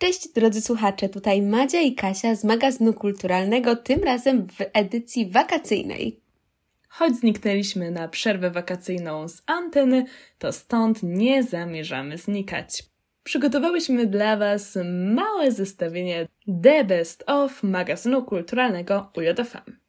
Cześć drodzy słuchacze, tutaj Madzia i Kasia z magazynu kulturalnego, tym razem w edycji wakacyjnej. Choć zniknęliśmy na przerwę wakacyjną z anteny, to stąd nie zamierzamy znikać. Przygotowałyśmy dla Was małe zestawienie The Best of magazynu kulturalnego UJFM.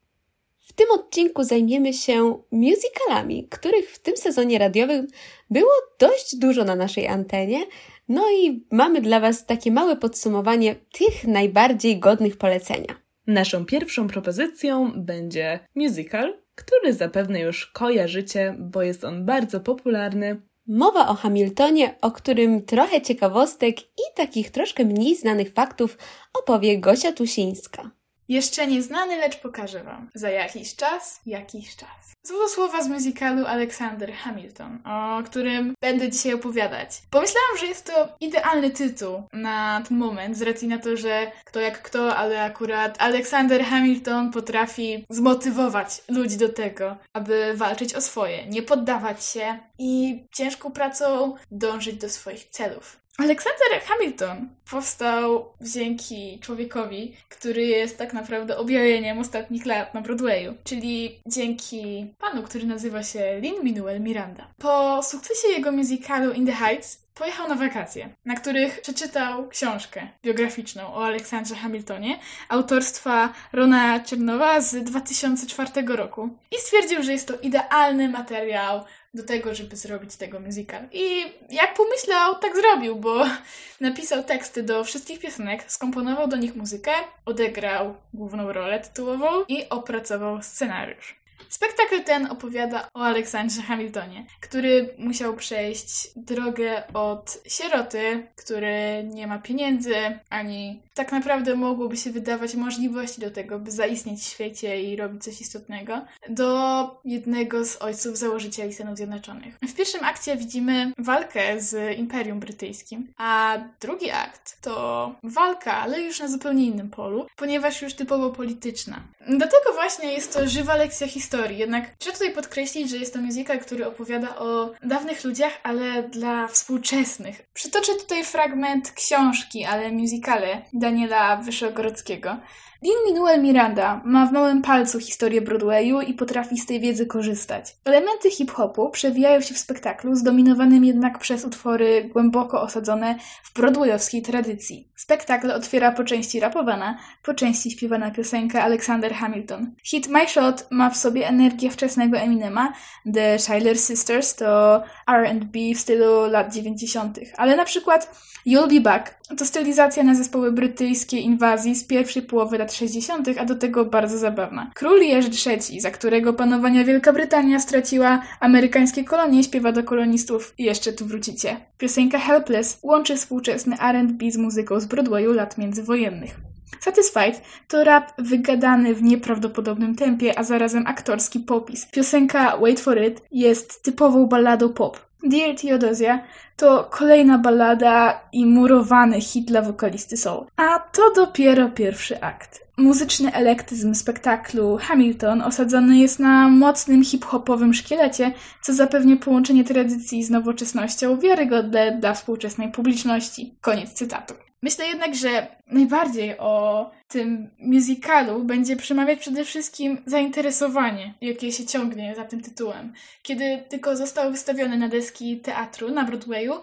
W tym odcinku zajmiemy się musicalami, których w tym sezonie radiowym było dość dużo na naszej antenie, no i mamy dla Was takie małe podsumowanie tych najbardziej godnych polecenia. Naszą pierwszą propozycją będzie musical, który zapewne już kojarzycie, bo jest on bardzo popularny. Mowa o Hamiltonie, o którym trochę ciekawostek i takich troszkę mniej znanych faktów opowie Gosia Tusińska. Jeszcze nieznany, lecz pokażę Wam. Za jakiś czas, jakiś czas. Są słowa z musicalu Alexander Hamilton, o którym będę dzisiaj opowiadać. Pomyślałam, że jest to idealny tytuł na ten moment, z racji na to, że kto jak kto, ale akurat Alexander Hamilton potrafi zmotywować ludzi do tego, aby walczyć o swoje, nie poddawać się i ciężką pracą dążyć do swoich celów. Aleksander Hamilton powstał dzięki człowiekowi, który jest tak naprawdę objawieniem ostatnich lat na Broadwayu, czyli dzięki panu, który nazywa się Lin-Manuel Miranda. Po sukcesie jego musicalu In the Heights pojechał na wakacje, na których przeczytał książkę biograficzną o Aleksandrze Hamiltonie autorstwa Rona Czernowa z 2004 roku i stwierdził, że jest to idealny materiał do tego, żeby zrobić tego musical. I jak pomyślał, tak zrobił, bo napisał teksty do wszystkich piosenek, skomponował do nich muzykę, odegrał główną rolę tytułową i opracował scenariusz. Spektakl ten opowiada o Aleksandrze Hamiltonie, który musiał przejść drogę od sieroty, który nie ma pieniędzy, ani tak naprawdę mogłoby się wydawać możliwości do tego, by zaistnieć w świecie i robić coś istotnego, do jednego z ojców założycieli Stanów Zjednoczonych. W pierwszym akcie widzimy walkę z Imperium Brytyjskim, a drugi akt to walka, ale już na zupełnie innym polu, ponieważ już typowo polityczna. Dlatego właśnie jest to żywa lekcja historii. Jednak trzeba tutaj podkreślić, że jest to musical, który opowiada o dawnych ludziach, ale dla współczesnych. Przytoczę tutaj fragment książki, ale musicale Daniela Wyszogrodzkiego. Lin-Manuel Miranda ma w małym palcu historię Broadwayu i potrafi z tej wiedzy korzystać. Elementy hip-hopu przewijają się w spektaklu, zdominowanym jednak przez utwory głęboko osadzone w broadwayowskiej tradycji. Spektakl otwiera po części rapowana, po części śpiewana piosenka Alexander Hamilton. Hit My Shot ma w sobie energię wczesnego Eminema, The Shiler Sisters to R&B w stylu lat 90., ale na przykład You'll Be Back to stylizacja na zespoły brytyjskiej inwazji z pierwszej połowy lat 60., a do tego bardzo zabawna. Król Jerzy III, za którego panowania Wielka Brytania straciła amerykańskie kolonie, śpiewa do kolonistów i jeszcze tu wrócicie. Piosenka Helpless łączy współczesny R&B z muzyką z Broadwayu lat międzywojennych. Satisfied to rap wygadany w nieprawdopodobnym tempie, a zarazem aktorski popis. Piosenka Wait for It jest typową balladą pop. Dear Theodosia to kolejna ballada i murowany hit dla wokalisty soul. A to dopiero pierwszy akt. Muzyczny elektyzm spektaklu Hamilton osadzony jest na mocnym hip-hopowym szkielecie, co zapewnia połączenie tradycji z nowoczesnością wiarygodne dla współczesnej publiczności. Koniec cytatu. Myślę jednak, że najbardziej o tym musicalu będzie przemawiać przede wszystkim zainteresowanie, jakie się ciągnie za tym tytułem. Kiedy tylko został wystawiony na deski teatru na Broadwayu,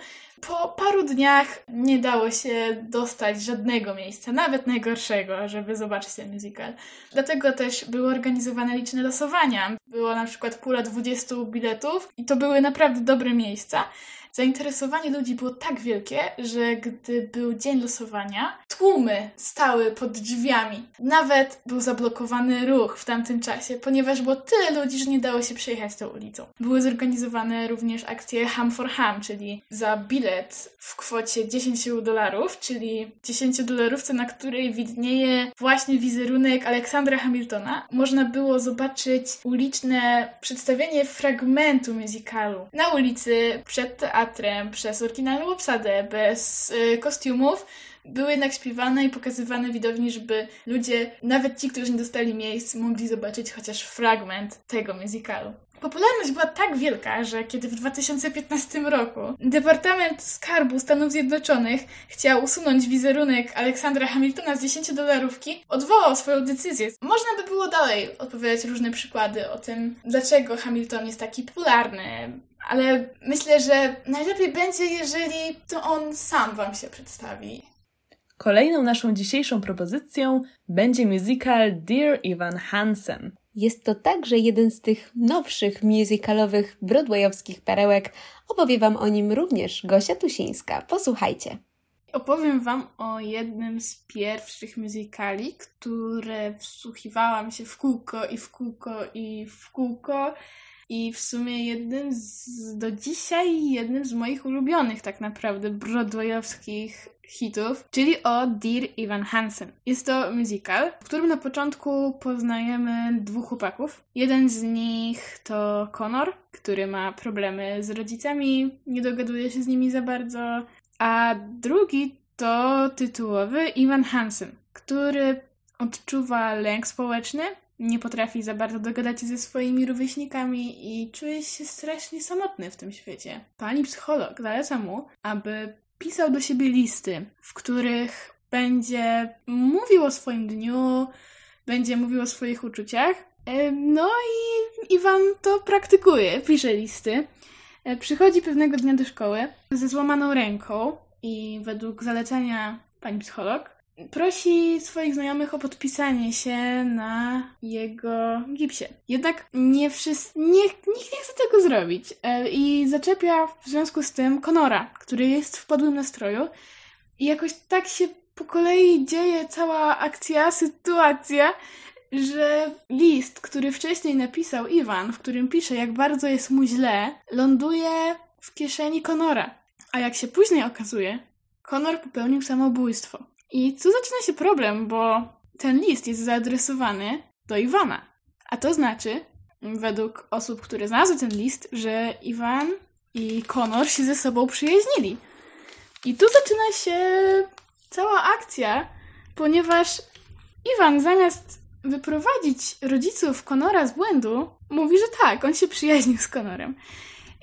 po paru dniach nie dało się dostać żadnego miejsca, nawet najgorszego, żeby zobaczyć ten musical. Dlatego też były organizowane liczne losowania. Było na przykład pula 20 biletów i to były naprawdę dobre miejsca. Zainteresowanie ludzi było tak wielkie, że gdy był dzień losowania, tłumy stały pod drzwiami. Nawet był zablokowany ruch w tamtym czasie, ponieważ było tyle ludzi, że nie dało się przejechać tą ulicą. Były zorganizowane również akcje Ham for Ham, czyli za bilet w kwocie 10 dolarów, czyli 10 dolarówce, na której widnieje właśnie wizerunek Aleksandra Hamiltona, można było zobaczyć uliczne przedstawienie fragmentu musicalu na ulicy przed teatrem, przez oryginalną obsadę, bez y, kostiumów, były jednak śpiewane i pokazywane widowni, żeby ludzie, nawet ci, którzy nie dostali miejsc, mogli zobaczyć chociaż fragment tego musicalu. Popularność była tak wielka, że kiedy w 2015 roku Departament Skarbu Stanów Zjednoczonych chciał usunąć wizerunek Aleksandra Hamiltona z 10 dolarówki, odwołał swoją decyzję. Można by było dalej opowiadać różne przykłady o tym, dlaczego Hamilton jest taki popularny, ale myślę, że najlepiej będzie, jeżeli to on sam Wam się przedstawi. Kolejną naszą dzisiejszą propozycją będzie musical Dear Evan Hansen. Jest to także jeden z tych nowszych musicalowych broadwayowskich perełek. Opowie Wam o nim również Gosia Tusińska. Posłuchajcie. Opowiem Wam o jednym z pierwszych musicali, które wsłuchiwałam się w kółko i w kółko i w kółko. I w sumie jednym z, do dzisiaj jednym z moich ulubionych tak naprawdę broadwayowskich hitów, czyli o Dear Evan Hansen. Jest to musical, w którym na początku poznajemy dwóch chłopaków. Jeden z nich to Connor, który ma problemy z rodzicami, nie dogaduje się z nimi za bardzo, a drugi to tytułowy Evan Hansen, który odczuwa lęk społeczny, nie potrafi za bardzo dogadać się ze swoimi rówieśnikami i czuje się strasznie samotny w tym świecie. Pani psycholog zaleca mu, aby pisał do siebie listy, w których będzie mówił o swoim dniu, będzie mówił o swoich uczuciach. E, no i Iwan to praktykuje, pisze listy. E, przychodzi pewnego dnia do szkoły ze złamaną ręką i według zalecenia pani psycholog prosi swoich znajomych o podpisanie się na jego gipsie. Jednak nie wszyscy, nie, nikt nie chce tego zrobić e, i zaczepia w związku z tym Konora, który jest w podłym nastroju i jakoś tak się po kolei dzieje cała akcja, sytuacja, że list, który wcześniej napisał Iwan, w którym pisze, jak bardzo jest mu źle, ląduje w kieszeni Konora. A jak się później okazuje, Konor popełnił samobójstwo. I tu zaczyna się problem, bo ten list jest zaadresowany do Iwana. A to znaczy, według osób, które znalazły ten list, że Iwan i Konor się ze sobą przyjaźnili. I tu zaczyna się cała akcja, ponieważ Iwan zamiast wyprowadzić rodziców Konora z błędu, mówi, że tak, on się przyjaźnił z Konorem.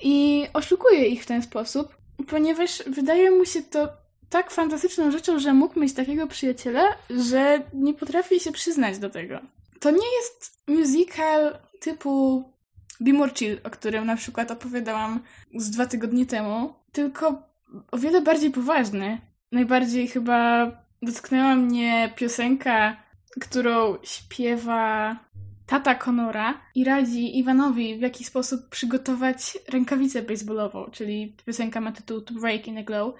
I oszukuje ich w ten sposób, ponieważ wydaje mu się to tak fantastyczną rzeczą, że mógł mieć takiego przyjaciela, że nie potrafi się przyznać do tego. To nie jest musical typu Be More Chill, o którym na przykład opowiadałam z dwa tygodnie temu, tylko o wiele bardziej poważny. Najbardziej chyba dotknęła mnie piosenka, którą śpiewa tata Konora i radzi Iwanowi, w jaki sposób przygotować rękawicę baseballową, czyli piosenka ma tytuł To Break in a Glow.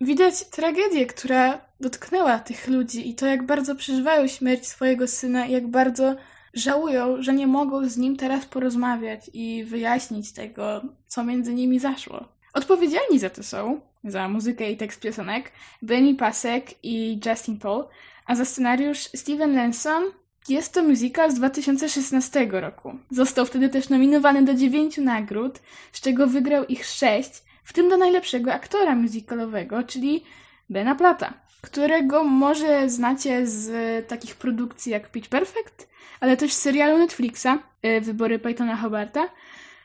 Widać tragedię, która dotknęła tych ludzi i to, jak bardzo przeżywają śmierć swojego syna i jak bardzo żałują, że nie mogą z nim teraz porozmawiać i wyjaśnić tego, co między nimi zaszło. Odpowiedzialni za to są, za muzykę i tekst piosenek, Benny Pasek i Justin Paul, a za scenariusz Steven Lanson jest to musical z 2016 roku. Został wtedy też nominowany do dziewięciu nagród, z czego wygrał ich sześć, w tym do najlepszego aktora musicalowego, czyli Bena Plata, którego może znacie z takich produkcji jak Pitch Perfect, ale też z serialu Netflixa e, Wybory Pythona Hobarta,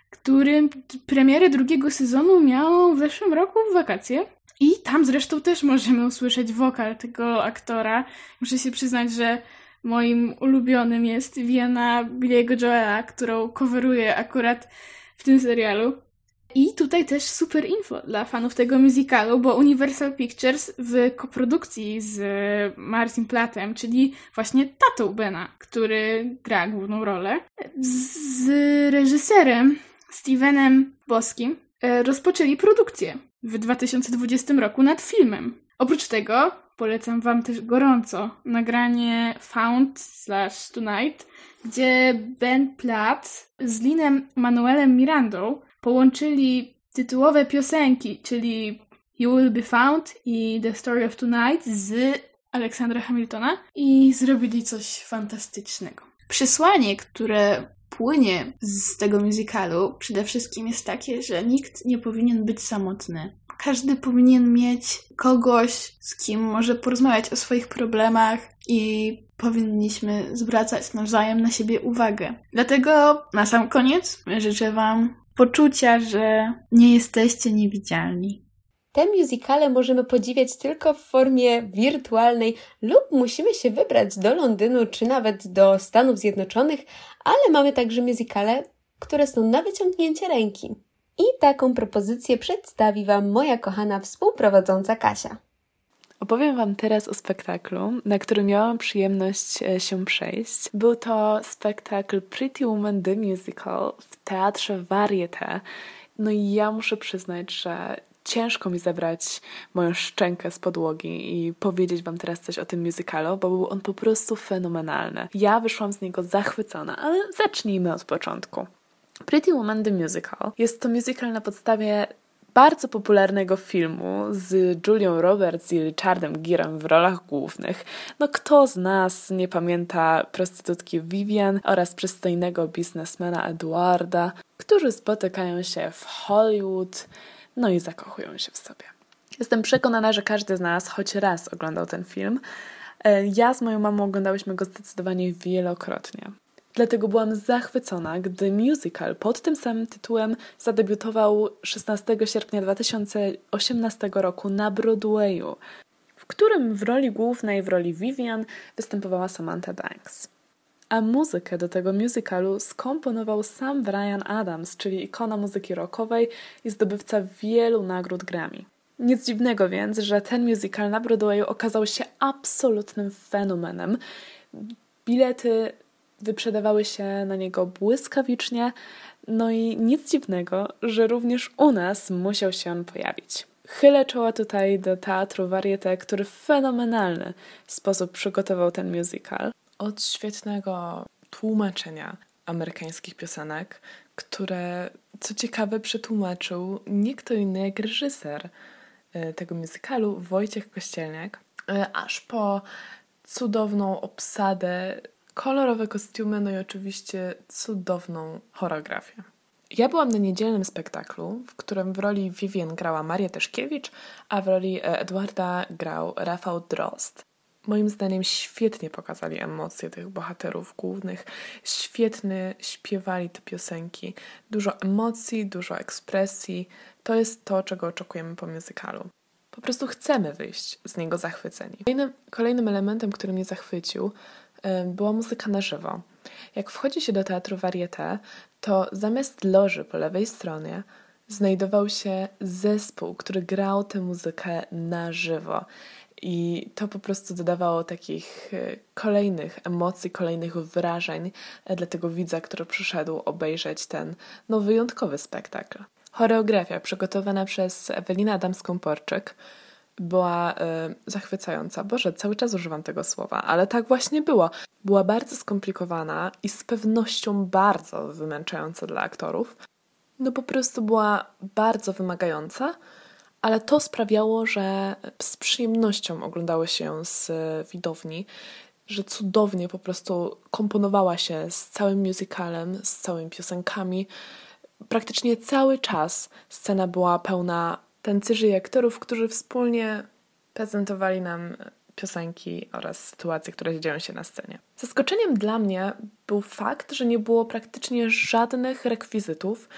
który premierę drugiego sezonu miał w zeszłym roku w wakacje. I tam zresztą też możemy usłyszeć wokal tego aktora. Muszę się przyznać, że moim ulubionym jest Wiena Billy'ego Joela, którą coveruje akurat w tym serialu. I tutaj też super info dla fanów tego musicalu, bo Universal Pictures w koprodukcji z Marcin Platem, czyli właśnie tatą Bena, który gra główną rolę, z reżyserem Stevenem Boskim e, rozpoczęli produkcję w 2020 roku nad filmem. Oprócz tego polecam Wam też gorąco nagranie Found slash Tonight, gdzie Ben Platt z Linem Manuelem Mirandą połączyli tytułowe piosenki, czyli You Will Be Found i The Story of Tonight z Aleksandra Hamiltona i zrobili coś fantastycznego. Przesłanie, które płynie z tego musicalu, przede wszystkim jest takie, że nikt nie powinien być samotny. każdy powinien mieć kogoś, z kim może porozmawiać o swoich problemach i powinniśmy zwracać nawzajem na siebie uwagę. Dlatego na sam koniec życzę Wam poczucia, że nie jesteście niewidzialni. Te musicale możemy podziwiać tylko w formie wirtualnej lub musimy się wybrać do Londynu czy nawet do Stanów Zjednoczonych, ale mamy także musicale, które są na wyciągnięcie ręki. I taką propozycję przedstawi Wam moja kochana współprowadząca Kasia. Opowiem Wam teraz o spektaklu, na który miałam przyjemność e, się przejść. Był to spektakl Pretty Woman The Musical w teatrze Varieté. No i ja muszę przyznać, że ciężko mi zabrać moją szczękę z podłogi i powiedzieć Wam teraz coś o tym musicalu, bo był on po prostu fenomenalny. Ja wyszłam z niego zachwycona, ale zacznijmy od początku. Pretty Woman The Musical jest to musical na podstawie bardzo popularnego filmu z Julią Roberts i Richardem Girem w rolach głównych. No kto z nas nie pamięta prostytutki Vivian oraz przystojnego biznesmena Eduarda, którzy spotykają się w Hollywood, no i zakochują się w sobie. Jestem przekonana, że każdy z nas choć raz oglądał ten film. E, ja z moją mamą oglądałyśmy go zdecydowanie wielokrotnie. Dlatego byłam zachwycona, gdy musical pod tym samym tytułem zadebiutował 16 sierpnia 2018 roku na Broadwayu, w którym w roli głównej, w roli Vivian, występowała Samantha Banks. A muzykę do tego musicalu skomponował sam Brian Adams, czyli ikona muzyki rockowej i zdobywca wielu nagród Grammy. Nic dziwnego więc, że ten musical na Broadwayu okazał się absolutnym fenomenem. Bilety wyprzedawały się na niego błyskawicznie, no i nic dziwnego, że również u nas musiał się on pojawić. Chylę czoła tutaj do teatru Varieté, który w fenomenalny sposób przygotował ten musical. Od świetnego tłumaczenia amerykańskich piosenek, które co ciekawe przetłumaczył nie kto inny jak reżyser e, tego musicalu, Wojciech Kościelniak, e, aż po cudowną obsadę kolorowe kostiumy, no i oczywiście cudowną choreografię. Ja byłam na niedzielnym spektaklu, w którym w roli Vivien grała Maria Teszkiewicz, a w roli e, Edwarda grał Rafał Drost. Moim zdaniem świetnie pokazali emocje tych bohaterów głównych, świetnie śpiewali te piosenki. Dużo emocji, dużo ekspresji. To jest to, czego oczekujemy po muzykalu. Po prostu chcemy wyjść z niego zachwyceni. Kolejnym, kolejnym elementem, który mnie zachwycił, była muzyka na żywo. Jak wchodzi się do teatru Varieté, to zamiast loży po lewej stronie znajdował się zespół, który grał tę muzykę na żywo. I to po prostu dodawało takich e, kolejnych emocji, kolejnych wrażeń dla tego widza, który przyszedł obejrzeć ten no, wyjątkowy spektakl. Choreografia przygotowana przez Ewelinę Adamską-Porczyk była y, zachwycająca. Boże, cały czas używam tego słowa, ale tak właśnie było. Była bardzo skomplikowana i z pewnością bardzo wymęczająca dla aktorów. No po prostu była bardzo wymagająca, ale to sprawiało, że z przyjemnością oglądały się z widowni, że cudownie po prostu komponowała się z całym musicalem, z całymi piosenkami. Praktycznie cały czas scena była pełna tancerzy i aktorów, którzy wspólnie prezentowali nam piosenki oraz sytuacje, które dzieją się na scenie. Zaskoczeniem dla mnie był fakt, że nie było praktycznie żadnych rekwizytów,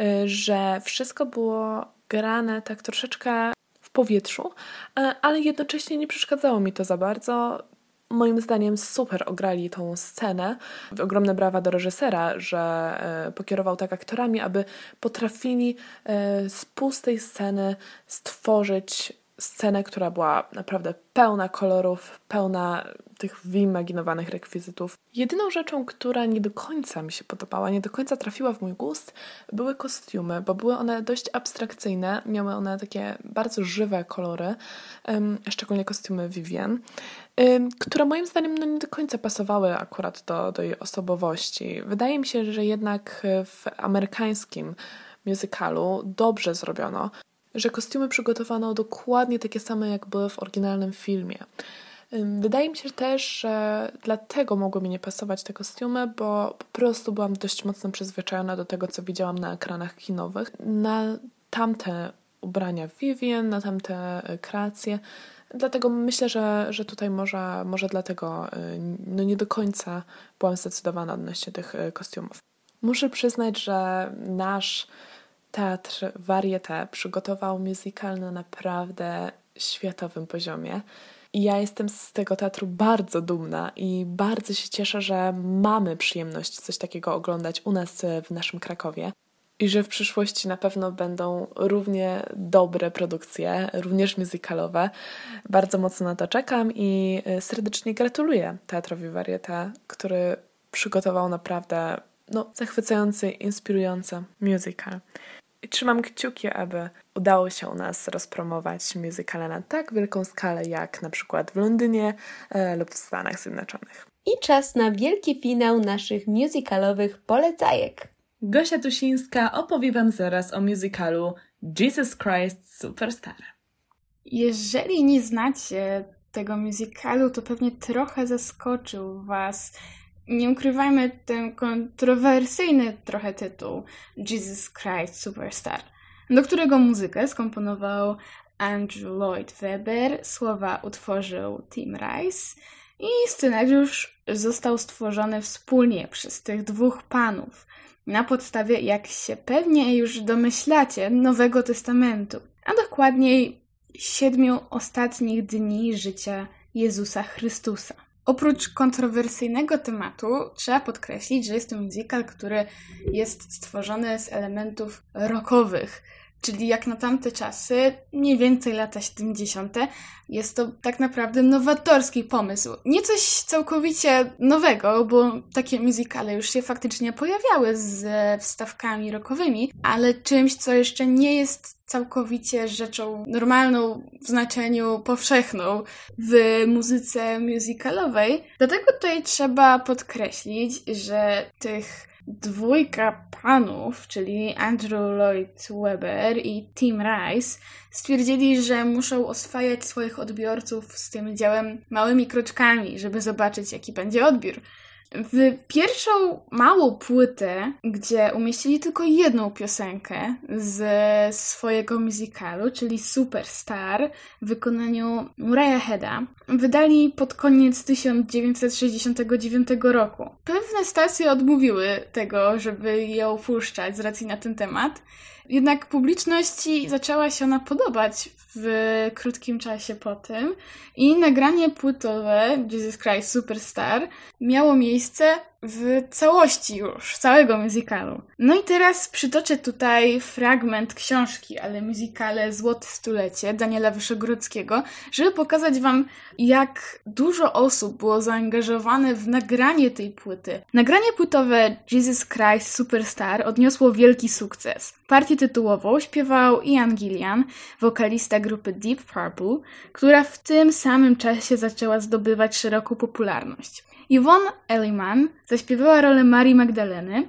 y, że wszystko było grane tak troszeczkę w powietrzu, ale jednocześnie nie przeszkadzało mi to za bardzo. Moim zdaniem super ograli tą scenę. Ogromne brawa do reżysera, że e, pokierował tak aktorami, aby potrafili e, z pustej sceny stworzyć scenę, która była naprawdę pełna kolorów, pełna tych wyimaginowanych rekwizytów. Jedyną rzeczą, która nie do końca mi się podobała, nie do końca trafiła w mój gust, były kostiumy, bo były one dość abstrakcyjne, miały one takie bardzo żywe kolory, szczególnie kostiumy Vivian, które moim zdaniem no, nie do końca pasowały akurat do, do jej osobowości. Wydaje mi się, że jednak w amerykańskim musicalu dobrze zrobiono, że kostiumy przygotowano dokładnie takie same, jak były w oryginalnym filmie. Wydaje mi się też, że dlatego mogły mi nie pasować te kostiumy, bo po prostu byłam dość mocno przyzwyczajona do tego, co widziałam na ekranach kinowych. Na tamte ubrania Vivien, na tamte kreacje. Dlatego myślę, że, że tutaj może, może dlatego no nie do końca byłam zdecydowana odnośnie tych kostiumów. Muszę przyznać, że nasz teatr Varieté przygotował musical na naprawdę światowym poziomie. I ja jestem z tego teatru bardzo dumna i bardzo się cieszę, że mamy przyjemność coś takiego oglądać u nas w naszym Krakowie. I że w przyszłości na pewno będą równie dobre produkcje, również musicalowe. Bardzo mocno na to czekam i serdecznie gratuluję Teatrowi Varieté, który przygotował naprawdę no, zachwycający, inspirujący musical. I trzymam kciuki, aby udało się u nas rozpromować musicale na tak wielką skalę, jak na przykład w Londynie e, lub w Stanach Zjednoczonych. I czas na wielki finał naszych musicalowych polecajek. Gosia Tusińska opowie Wam zaraz o musicalu Jesus Christ Superstar. Jeżeli nie znacie tego musicalu, to pewnie trochę zaskoczył Was nie ukrywajmy, ten kontrowersyjny trochę tytuł Jesus Christ Superstar, do którego muzykę skomponował Andrew Lloyd Webber, słowa utworzył Tim Rice i scenariusz został stworzony wspólnie przez tych dwóch panów na podstawie, jak się pewnie już domyślacie, Nowego Testamentu, a dokładniej siedmiu ostatnich dni życia Jezusa Chrystusa. Oprócz kontrowersyjnego tematu, trzeba podkreślić, że jest to musical, który jest stworzony z elementów rockowych, czyli jak na tamte czasy, mniej więcej lata 70., jest to tak naprawdę nowatorski pomysł. Nie coś całkowicie nowego, bo takie musicale już się faktycznie pojawiały ze wstawkami rockowymi, ale czymś, co jeszcze nie jest całkowicie rzeczą normalną w znaczeniu powszechną w muzyce musicalowej. Dlatego tutaj trzeba podkreślić, że tych dwójka panów, czyli Andrew Lloyd Webber i Tim Rice, stwierdzili, że muszą oswajać swoich odbiorców z tym dziełem małymi kroczkami, żeby zobaczyć, jaki będzie odbiór. W pierwszą małą płytę, gdzie umieścili tylko jedną piosenkę z swojego musicalu, czyli Superstar w wykonaniu Murray'a Heada, wydali pod koniec 1969 roku. Pewne stacje odmówiły tego, żeby ją puszczać z racji na ten temat, jednak publiczności zaczęła się ona podobać w krótkim czasie po tym i nagranie płytowe Jesus Christ Superstar miało miejsce w całości już, całego musicalu. No i teraz przytoczę tutaj fragment książki, ale musicale Złote Stulecie Daniela Wyszogrodzkiego, żeby pokazać wam, jak dużo osób było zaangażowane w nagranie tej płyty. Nagranie płytowe Jesus Christ Superstar odniosło wielki sukces. Partię tytułową śpiewał Ian Gillian, wokalista grupy Deep Purple, która w tym samym czasie zaczęła zdobywać szeroką popularność. Yvonne Elliman zaśpiewała rolę Marii Magdaleny.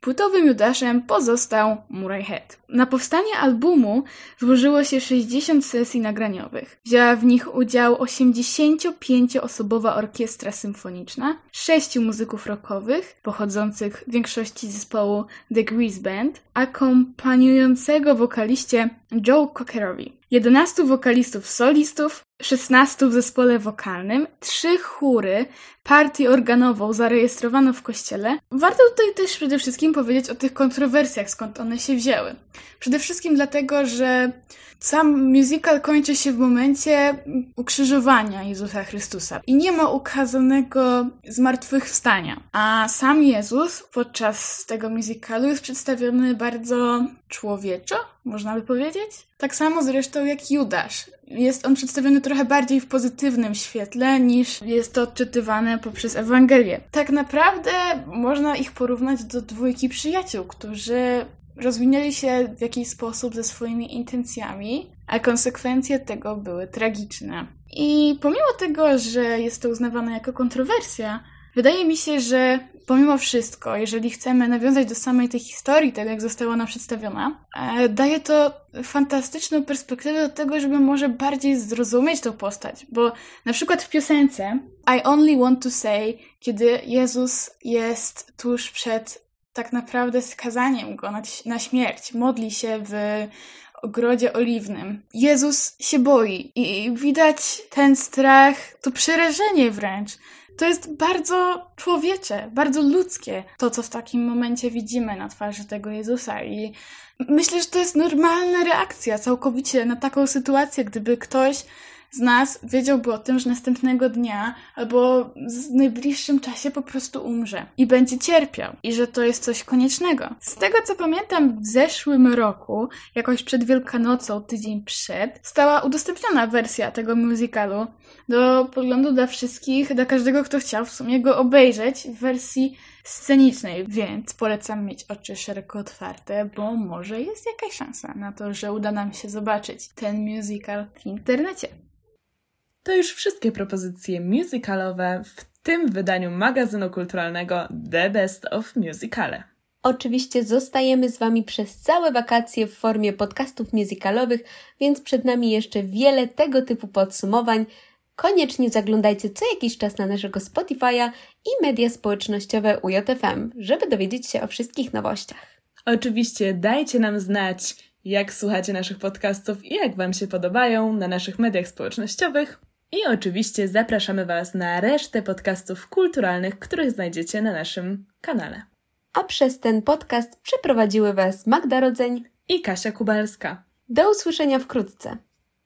Płytowym Judaszem pozostał Murray Head. Na powstanie albumu złożyło się 60 sesji nagraniowych. Wzięła w nich udział 85-osobowa orkiestra symfoniczna, sześciu muzyków rockowych, pochodzących w większości z zespołu The Grease Band, akompaniującego wokaliście Joe Cockerowi. 11 wokalistów solistów, 16 w zespole wokalnym, trzy chóry, partię organową zarejestrowano w kościele. Warto tutaj też przede wszystkim powiedzieć o tych kontrowersjach, skąd one się wzięły. Przede wszystkim dlatego, że sam musical kończy się w momencie ukrzyżowania Jezusa Chrystusa i nie ma ukazanego zmartwychwstania. A sam Jezus podczas tego musicalu jest przedstawiony bardzo człowieczo, można by powiedzieć. Tak samo zresztą jak Judasz. Jest on przedstawiony trochę bardziej w pozytywnym świetle niż jest to odczytywane poprzez Ewangelię. Tak naprawdę można ich porównać do dwójki przyjaciół, którzy rozwinęli się w jakiś sposób ze swoimi intencjami, a konsekwencje tego były tragiczne. I pomimo tego, że jest to uznawane jako kontrowersja, wydaje mi się, że pomimo wszystko, jeżeli chcemy nawiązać do samej tej historii, tego jak została ona przedstawiona, e, daje to fantastyczną perspektywę do tego, żeby może bardziej zrozumieć tą postać. Bo na przykład w piosence I Only Want to Say, kiedy Jezus jest tuż przed tak naprawdę skazaniem go na śmierć. Modli się w ogrodzie oliwnym. Jezus się boi i widać ten strach, to przerażenie wręcz. To jest bardzo człowiecze, bardzo ludzkie, to co w takim momencie widzimy na twarzy tego Jezusa. I myślę, że to jest normalna reakcja całkowicie na taką sytuację, gdyby ktoś z nas wiedziałby o tym, że następnego dnia albo w najbliższym czasie po prostu umrze i będzie cierpiał i że to jest coś koniecznego. Z tego co pamiętam, w zeszłym roku, jakoś przed Wielkanocą, tydzień przed, stała udostępniona wersja tego musicalu do poglądu dla wszystkich, dla każdego, kto chciał w sumie go obejrzeć w wersji scenicznej, więc polecam mieć oczy szeroko otwarte, bo może jest jakaś szansa na to, że uda nam się zobaczyć ten musical w internecie. To już wszystkie propozycje musicalowe w tym wydaniu magazynu kulturalnego The Best of Musicale. Oczywiście zostajemy z Wami przez całe wakacje w formie podcastów musicalowych, więc przed nami jeszcze wiele tego typu podsumowań. Koniecznie zaglądajcie co jakiś czas na naszego Spotify'a i media społecznościowe UJFM, żeby dowiedzieć się o wszystkich nowościach. Oczywiście dajcie nam znać, jak słuchacie naszych podcastów i jak Wam się podobają na naszych mediach społecznościowych. I oczywiście zapraszamy Was na resztę podcastów kulturalnych, których znajdziecie na naszym kanale. A przez ten podcast przeprowadziły Was Magda Rodzeń i Kasia Kubalska. Do usłyszenia wkrótce.